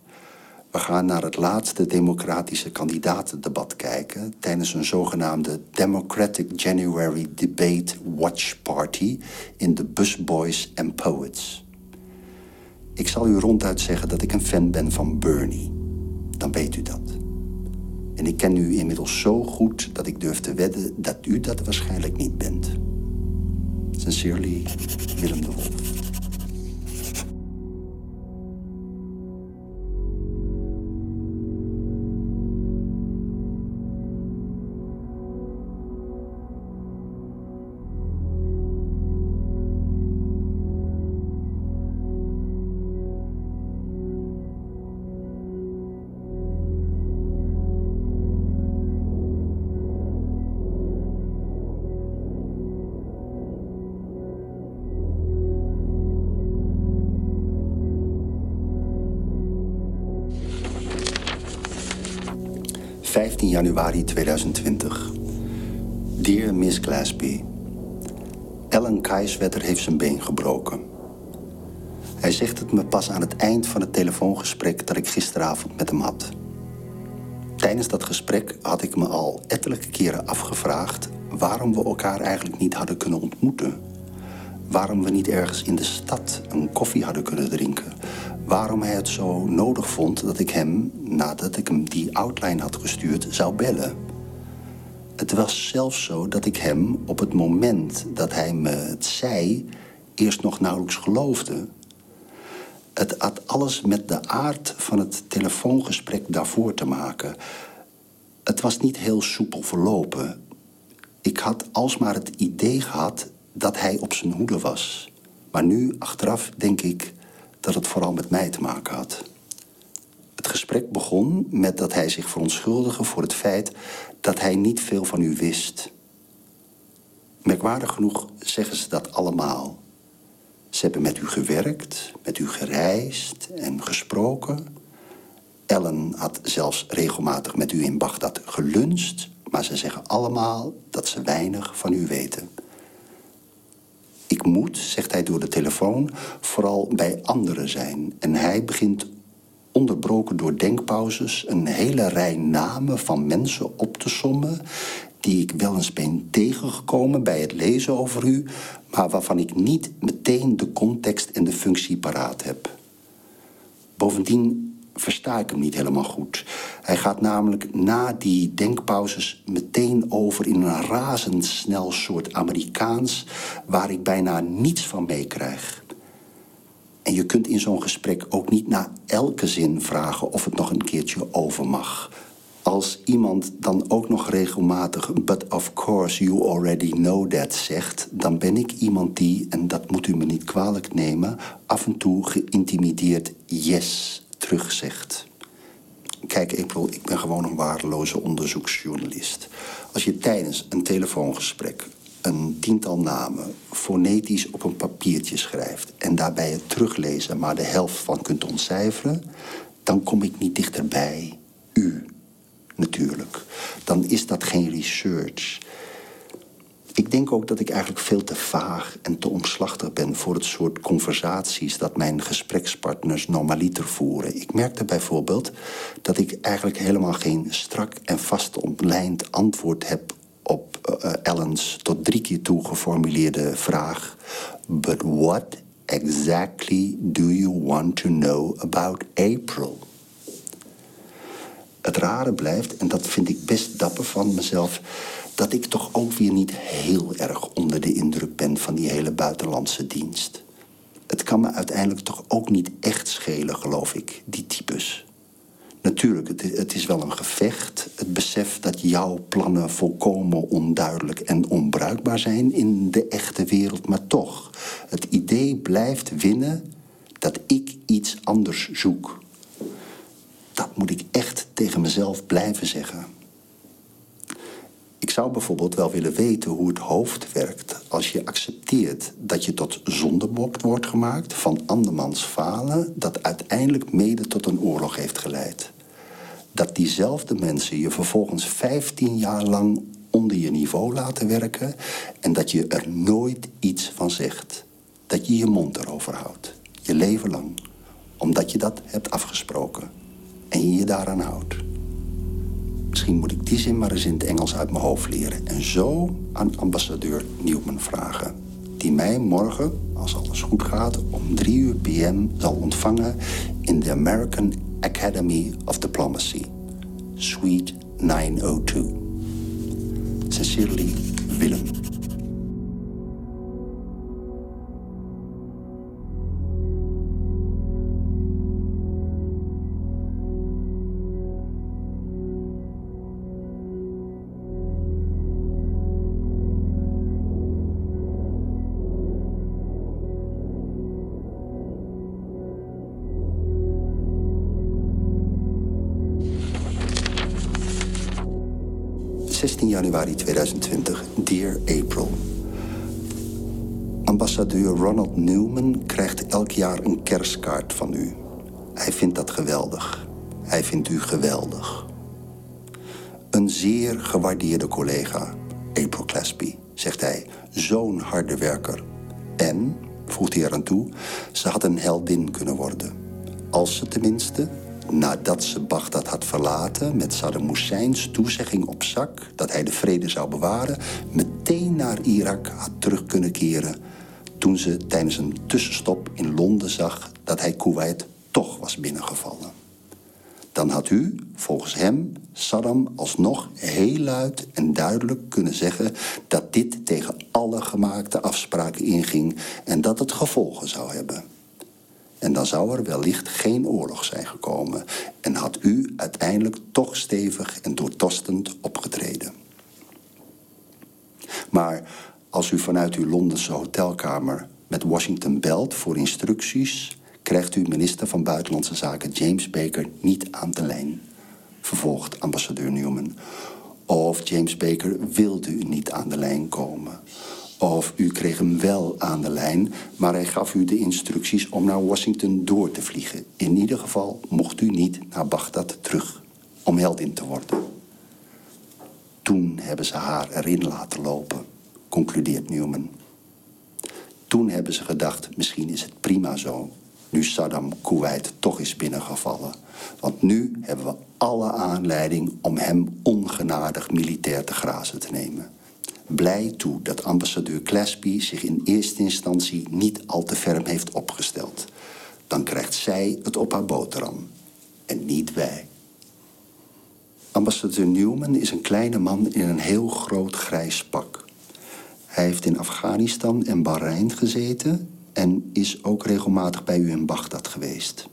We gaan naar het laatste democratische kandidatendebat kijken tijdens een zogenaamde Democratic January Debate Watch Party in de Busboys and Poets. Ik zal u ronduit zeggen dat ik een fan ben van Bernie. Dan weet u dat. En ik ken u inmiddels zo goed dat ik durf te wedden dat u dat waarschijnlijk niet bent. Sincerely, Willem de Wolf. 15 januari 2020. Dear Miss Glasby. Ellen Kaiswetter heeft zijn been gebroken. Hij zegt het me pas aan het eind van het telefoongesprek dat ik gisteravond met hem had. Tijdens dat gesprek had ik me al ettelijke keren afgevraagd waarom we elkaar eigenlijk niet hadden kunnen ontmoeten. Waarom we niet ergens in de stad een koffie hadden kunnen drinken waarom hij het zo nodig vond dat ik hem, nadat ik hem die outline had gestuurd, zou bellen. Het was zelfs zo dat ik hem op het moment dat hij me het zei, eerst nog nauwelijks geloofde. Het had alles met de aard van het telefoongesprek daarvoor te maken. Het was niet heel soepel verlopen. Ik had alsmaar het idee gehad dat hij op zijn hoede was. Maar nu, achteraf, denk ik dat het vooral met mij te maken had. Het gesprek begon met dat hij zich verontschuldigde voor het feit dat hij niet veel van u wist. Merkwaardig genoeg zeggen ze dat allemaal. Ze hebben met u gewerkt, met u gereisd en gesproken. Ellen had zelfs regelmatig met u in Bagdad geluncht, maar ze zeggen allemaal dat ze weinig van u weten. Ik moet, zegt hij door de telefoon, vooral bij anderen zijn. En hij begint onderbroken door denkpauzes een hele rij namen van mensen op te sommen die ik wel eens ben tegengekomen bij het lezen over u, maar waarvan ik niet meteen de context en de functie paraat heb. Bovendien versta ik hem niet helemaal goed. Hij gaat namelijk na die denkpauzes meteen over in een razendsnel soort Amerikaans waar ik bijna niets van meekrijg. En je kunt in zo'n gesprek ook niet na elke zin vragen of het nog een keertje over mag. Als iemand dan ook nog regelmatig, but of course you already know that zegt, dan ben ik iemand die, en dat moet u me niet kwalijk nemen, af en toe geïntimideerd yes terugzegt. Kijk, April, ik ben gewoon een waardeloze onderzoeksjournalist. Als je tijdens een telefoongesprek een tiental namen fonetisch op een papiertje schrijft en daarbij het teruglezen maar de helft van kunt ontcijferen, dan kom ik niet dichterbij u, natuurlijk. Dan is dat geen research. Ik denk ook dat ik eigenlijk veel te vaag en te omslachtig ben voor het soort conversaties dat mijn gesprekspartners normaliter voeren. Ik merkte bijvoorbeeld dat ik eigenlijk helemaal geen strak en vast ontlijnd antwoord heb op uh, Ellens tot drie keer toe geformuleerde vraag: But what exactly do you want to know about April? Het rare blijft, en dat vind ik best dapper van mezelf dat ik toch ook weer niet heel erg onder de indruk ben van die hele buitenlandse dienst. Het kan me uiteindelijk toch ook niet echt schelen, geloof ik, die types. Natuurlijk, het, het is wel een gevecht. Het besef dat jouw plannen volkomen onduidelijk en onbruikbaar zijn in de echte wereld. Maar toch, het idee blijft winnen dat ik iets anders zoek. Dat moet ik echt tegen mezelf blijven zeggen. Ik zou bijvoorbeeld wel willen weten hoe het hoofd werkt als je accepteert dat je tot zondebok wordt gemaakt van andermans falen dat uiteindelijk mede tot een oorlog heeft geleid. Dat diezelfde mensen je vervolgens 15 jaar lang onder je niveau laten werken en dat je er nooit iets van zegt. Dat je je mond erover houdt, je leven lang, omdat je dat hebt afgesproken en je je daaraan houdt. Misschien moet ik die zin maar eens in het Engels uit mijn hoofd leren. En zo aan ambassadeur Newman vragen. Die mij morgen, als alles goed gaat, om 3 uur pm zal ontvangen in de American Academy of Diplomacy. Suite 902. Sincerely, Willem. Januari 2020, Dear April. Ambassadeur Ronald Newman krijgt elk jaar een kerstkaart van u. Hij vindt dat geweldig. Hij vindt u geweldig. Een zeer gewaardeerde collega, April Claspy, zegt hij. Zo'n harde werker. En, voegt hij eraan toe, ze had een heldin kunnen worden. Als ze tenminste nadat ze Bagdad had verlaten met Saddam Husseins toezegging op zak dat hij de vrede zou bewaren, meteen naar Irak had terug kunnen keren toen ze tijdens een tussenstop in Londen zag dat hij Kuwait toch was binnengevallen. Dan had u, volgens hem, Saddam alsnog heel luid en duidelijk kunnen zeggen dat dit tegen alle gemaakte afspraken inging en dat het gevolgen zou hebben. En dan zou er wellicht geen oorlog zijn gekomen. En had u uiteindelijk toch stevig en doortastend opgetreden. Maar als u vanuit uw Londense hotelkamer met Washington belt voor instructies, krijgt u minister van Buitenlandse Zaken James Baker niet aan de lijn. Vervolgt ambassadeur Newman. Of James Baker wilde u niet aan de lijn komen. Of u kreeg hem wel aan de lijn, maar hij gaf u de instructies om naar Washington door te vliegen. In ieder geval mocht u niet naar Bagdad terug om heldin te worden. Toen hebben ze haar erin laten lopen, concludeert Newman. Toen hebben ze gedacht, misschien is het prima zo, nu Saddam Kuwait toch is binnengevallen. Want nu hebben we alle aanleiding om hem ongenadig militair te grazen te nemen. Blij toe dat ambassadeur Claspy zich in eerste instantie niet al te ferm heeft opgesteld. Dan krijgt zij het op haar boterham en niet wij. Ambassadeur Newman is een kleine man in een heel groot grijs pak. Hij heeft in Afghanistan en Bahrein gezeten en is ook regelmatig bij u in Bagdad geweest.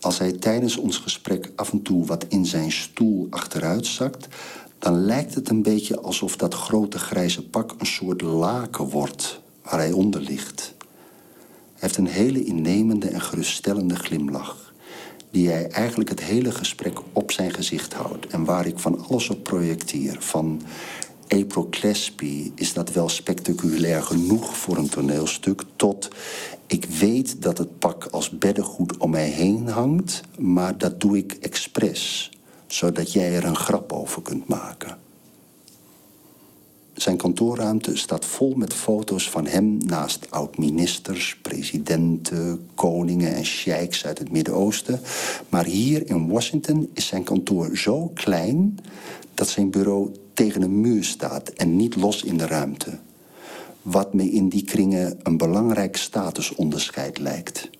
Als hij tijdens ons gesprek af en toe wat in zijn stoel achteruit zakt, dan lijkt het een beetje alsof dat grote grijze pak een soort laken wordt waar hij onder ligt. Hij heeft een hele innemende en geruststellende glimlach, die hij eigenlijk het hele gesprek op zijn gezicht houdt en waar ik van alles op projecteer. Van April is dat wel spectaculair genoeg voor een toneelstuk, tot ik weet dat het pak als beddengoed om mij heen hangt, maar dat doe ik expres zodat jij er een grap over kunt maken. Zijn kantoorruimte staat vol met foto's van hem naast oud-ministers, presidenten, koningen en sheiks uit het Midden-Oosten. Maar hier in Washington is zijn kantoor zo klein dat zijn bureau tegen een muur staat en niet los in de ruimte. Wat me in die kringen een belangrijk statusonderscheid lijkt.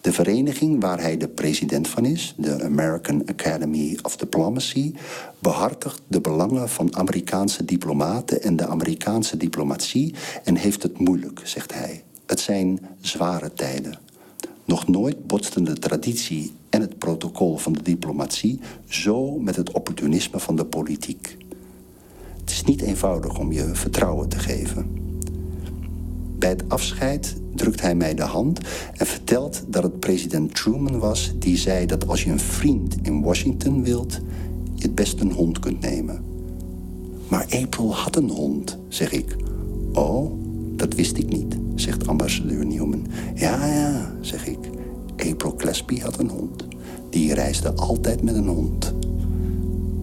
De vereniging waar hij de president van is, de American Academy of Diplomacy, behartigt de belangen van Amerikaanse diplomaten en de Amerikaanse diplomatie en heeft het moeilijk, zegt hij. Het zijn zware tijden. Nog nooit botsten de traditie en het protocol van de diplomatie zo met het opportunisme van de politiek. Het is niet eenvoudig om je vertrouwen te geven. Bij het afscheid drukt hij mij de hand en vertelt dat het president Truman was die zei dat als je een vriend in Washington wilt, je het best een hond kunt nemen. Maar April had een hond, zeg ik. Oh, dat wist ik niet, zegt ambassadeur Newman. Ja, ja, zeg ik. April Claspy had een hond. Die reisde altijd met een hond.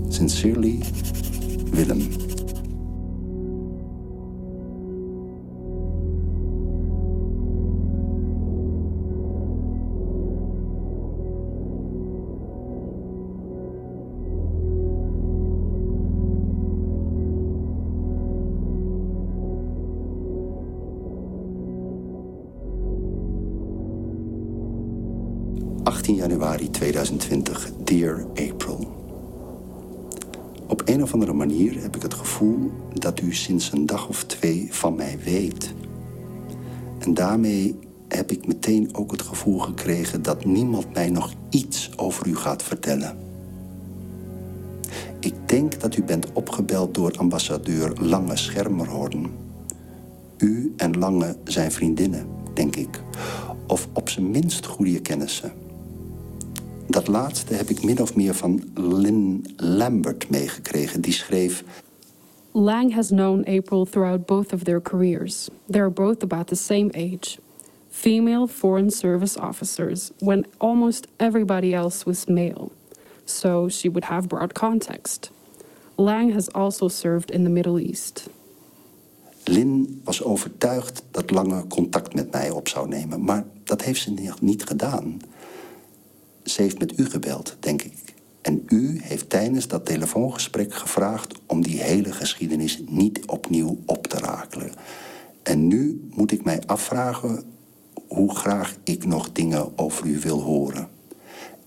Sincerely, Willem. 18 januari 2020, Dear April. Op een of andere manier heb ik het gevoel dat u sinds een dag of twee van mij weet. En daarmee heb ik meteen ook het gevoel gekregen dat niemand mij nog iets over u gaat vertellen. Ik denk dat u bent opgebeld door ambassadeur Lange Schermerhorn. U en Lange zijn vriendinnen, denk ik. Of op zijn minst goede kennissen. Dat laatste heb ik min of meer van Lynn Lambert meegekregen. Die schreef... Lang has known April throughout both of their careers. They're both about the same age. Female Foreign Service officers, when almost everybody else was male. So she would have broad context. Lang has also served in the Middle East. Lynn was overtuigd dat Lange contact met mij op zou nemen, maar dat heeft ze niet gedaan. Ze heeft met u gebeld, denk ik. En u heeft tijdens dat telefoongesprek gevraagd om die hele geschiedenis niet opnieuw op te rakelen. En nu moet ik mij afvragen hoe graag ik nog dingen over u wil horen.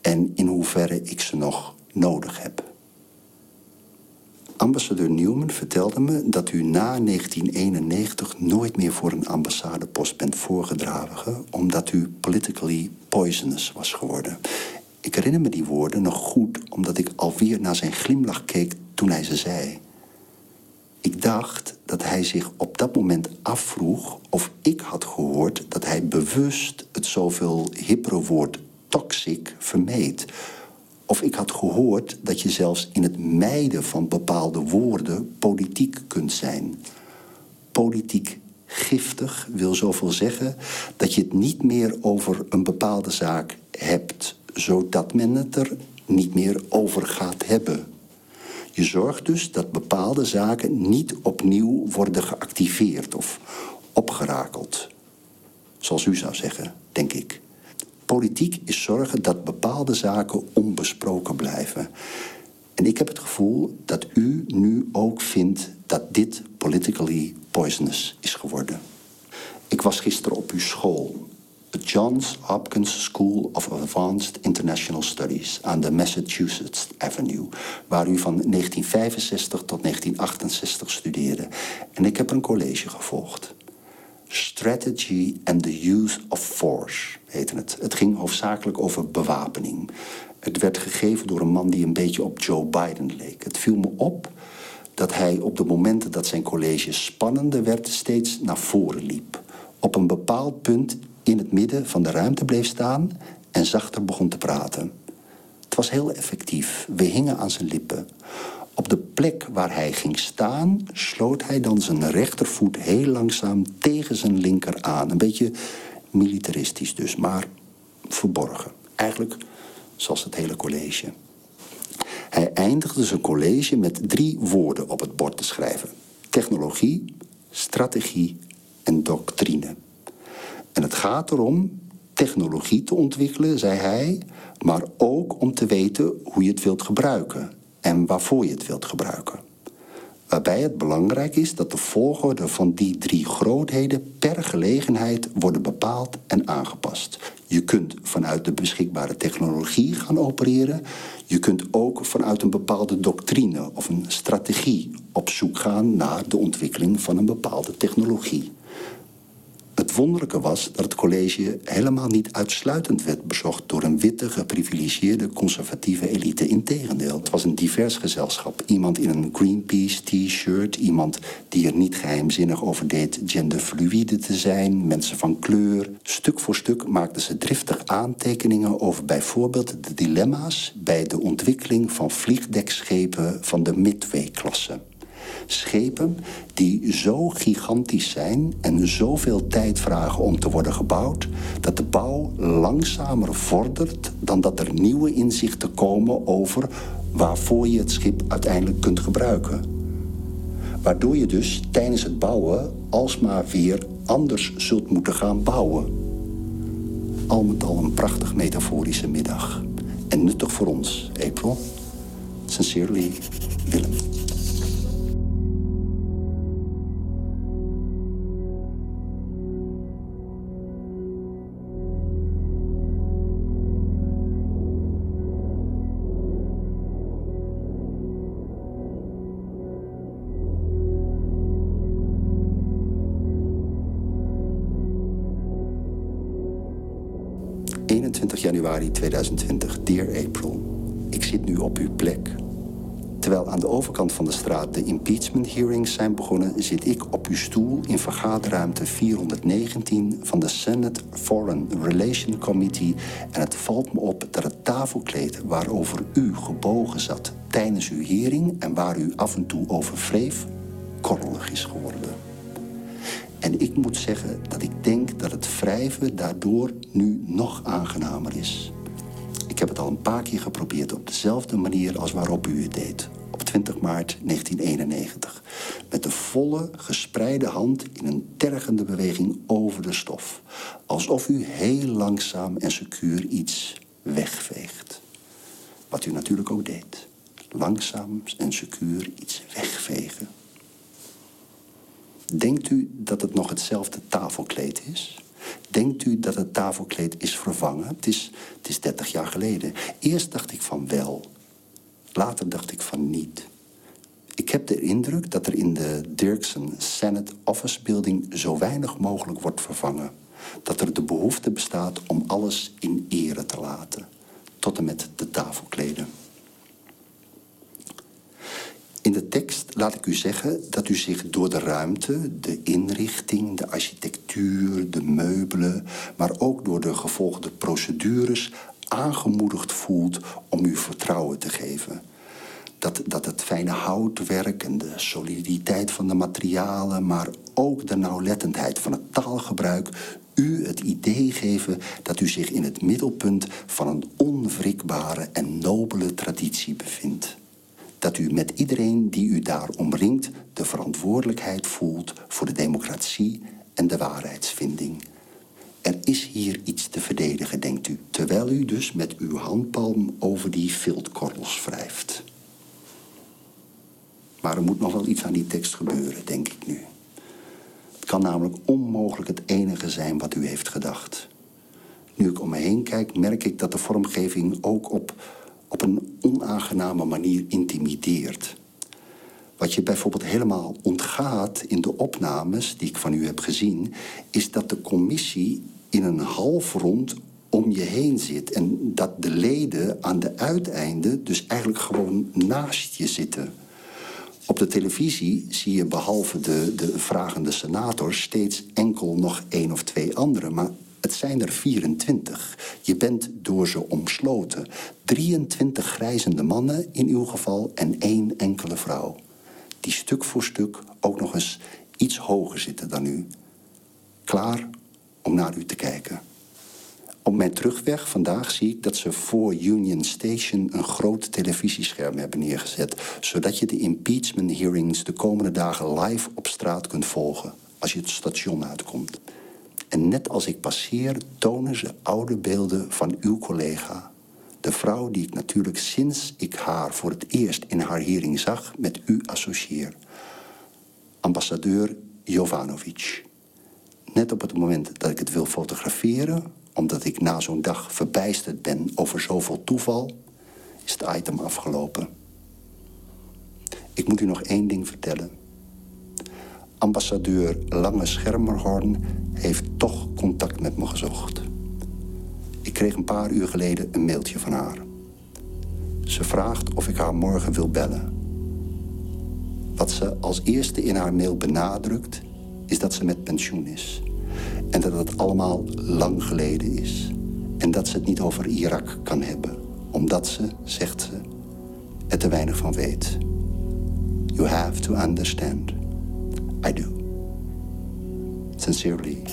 En in hoeverre ik ze nog nodig heb. Ambassadeur Newman vertelde me dat u na 1991 nooit meer voor een ambassadepost bent voorgedragen, omdat u politically poisonous was geworden. Ik herinner me die woorden nog goed, omdat ik alweer naar zijn glimlach keek toen hij ze zei. Ik dacht dat hij zich op dat moment afvroeg of ik had gehoord dat hij bewust het zoveel hippere woord toxic vermeed. Of ik had gehoord dat je zelfs in het mijden van bepaalde woorden politiek kunt zijn. Politiek giftig wil zoveel zeggen dat je het niet meer over een bepaalde zaak hebt, zodat men het er niet meer over gaat hebben. Je zorgt dus dat bepaalde zaken niet opnieuw worden geactiveerd of opgerakeld. Zoals u zou zeggen, denk ik. Politiek is zorgen dat bepaalde zaken onbesproken blijven. En ik heb het gevoel dat u nu ook vindt dat dit politically poisonous is geworden. Ik was gisteren op uw school, de Johns Hopkins School of Advanced International Studies aan de Massachusetts Avenue, waar u van 1965 tot 1968 studeerde. En ik heb een college gevolgd. Strategy and the Use of Force heette het. Het ging hoofdzakelijk over bewapening. Het werd gegeven door een man die een beetje op Joe Biden leek. Het viel me op dat hij op de momenten dat zijn college spannender werd steeds naar voren liep. Op een bepaald punt in het midden van de ruimte bleef staan en zachter begon te praten. Het was heel effectief. We hingen aan zijn lippen. Op de plek waar hij ging staan, sloot hij dan zijn rechtervoet heel langzaam tegen zijn linker aan. Een beetje militaristisch dus, maar verborgen. Eigenlijk zoals het hele college. Hij eindigde zijn college met drie woorden op het bord te schrijven: technologie, strategie en doctrine. En het gaat erom technologie te ontwikkelen, zei hij, maar ook om te weten hoe je het wilt gebruiken en waarvoor je het wilt gebruiken. Waarbij het belangrijk is dat de volgorde van die drie grootheden per gelegenheid worden bepaald en aangepast. Je kunt vanuit de beschikbare technologie gaan opereren. Je kunt ook vanuit een bepaalde doctrine of een strategie op zoek gaan naar de ontwikkeling van een bepaalde technologie. Het wonderlijke was dat het college helemaal niet uitsluitend werd bezocht door een witte, geprivilegeerde, conservatieve elite. Integendeel, het was een divers gezelschap. Iemand in een Greenpeace t-shirt, iemand die er niet geheimzinnig over deed genderfluïde te zijn, mensen van kleur. Stuk voor stuk maakten ze driftig aantekeningen over bijvoorbeeld de dilemma's bij de ontwikkeling van vliegdekschepen van de Midway-klasse. Schepen die zo gigantisch zijn en zoveel tijd vragen om te worden gebouwd, dat de bouw langzamer vordert dan dat er nieuwe inzichten komen over waarvoor je het schip uiteindelijk kunt gebruiken. Waardoor je dus tijdens het bouwen alsmaar weer anders zult moeten gaan bouwen. Al met al een prachtig metaforische middag. En nuttig voor ons, April. Sincerely, Willem. 21 januari 2020, Dear April. Ik zit nu op uw plek. Terwijl aan de overkant van de straat de impeachment hearings zijn begonnen, zit ik op uw stoel in vergaderruimte 419 van de Senate Foreign Relations Committee. En het valt me op dat het tafelkleed waarover u gebogen zat tijdens uw hearing en waar u af en toe over wreef, korrelig is geworden. En ik moet zeggen dat ik denk dat het wrijven daardoor nu nog aangenamer is. Ik heb het al een paar keer geprobeerd op dezelfde manier als waarop u het deed. Op 20 maart 1991. Met de volle, gespreide hand in een tergende beweging over de stof. Alsof u heel langzaam en secuur iets wegveegt. Wat u natuurlijk ook deed. Langzaam en secuur iets wegvegen. Denkt u dat het nog hetzelfde tafelkleed is? Denkt u dat het tafelkleed is vervangen? Het is, het is 30 jaar geleden. Eerst dacht ik van wel. Later dacht ik van niet. Ik heb de indruk dat er in de Dirksen Senate Office Building zo weinig mogelijk wordt vervangen. Dat er de behoefte bestaat om alles in ere te laten. Tot en met de tafelkleden. In de tekst laat ik u zeggen dat u zich door de ruimte, de inrichting, de architectuur, de meubelen, maar ook door de gevolgde procedures aangemoedigd voelt om u vertrouwen te geven. Dat, dat het fijne houtwerk en de soliditeit van de materialen, maar ook de nauwlettendheid van het taalgebruik u het idee geven dat u zich in het middelpunt van een onwrikbare en nobele traditie bevindt. Dat u met iedereen die u daar omringt de verantwoordelijkheid voelt voor de democratie en de waarheidsvinding. Er is hier iets te verdedigen, denkt u, terwijl u dus met uw handpalm over die viltkorrels wrijft. Maar er moet nog wel iets aan die tekst gebeuren, denk ik nu. Het kan namelijk onmogelijk het enige zijn wat u heeft gedacht. Nu ik om me heen kijk, merk ik dat de vormgeving ook op, op een onaangename manier intimideert. Wat je bijvoorbeeld helemaal ontgaat in de opnames die ik van u heb gezien, is dat de commissie in een halfrond om je heen zit. En dat de leden aan de uiteinden dus eigenlijk gewoon naast je zitten. Op de televisie zie je behalve de, de vragende senators steeds enkel nog één of twee anderen. Maar het zijn er 24. Je bent door ze omsloten. 23 grijzende mannen in uw geval en één enkele vrouw. Die stuk voor stuk ook nog eens iets hoger zitten dan u. Klaar om naar u te kijken. Op mijn terugweg vandaag zie ik dat ze voor Union Station een groot televisiescherm hebben neergezet, zodat je de impeachment hearings de komende dagen live op straat kunt volgen als je het station uitkomt. En net als ik passeer, tonen ze oude beelden van uw collega, de vrouw die ik natuurlijk sinds ik haar voor het eerst in haar hearing zag met u associeer. Ambassadeur Jovanovic. Net op het moment dat ik het wil fotograferen, omdat ik na zo'n dag verbijsterd ben over zoveel toeval, is het item afgelopen. Ik moet u nog één ding vertellen. Ambassadeur Lange Schermerhorn heeft toch contact met me gezocht. Ik kreeg een paar uur geleden een mailtje van haar. Ze vraagt of ik haar morgen wil bellen. Wat ze als eerste in haar mail benadrukt, is dat ze met pensioen is. En dat het allemaal lang geleden is. En dat ze het niet over Irak kan hebben. Omdat ze, zegt ze, er te weinig van weet. You have to understand. I do. Sincerely.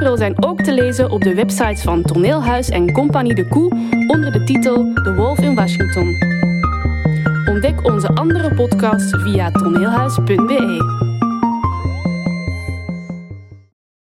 Zijn ook te lezen op de websites van Toneelhuis en Compagnie de Koe onder de titel The Wolf in Washington. Ontdek onze andere podcasts via toneelhuis.be.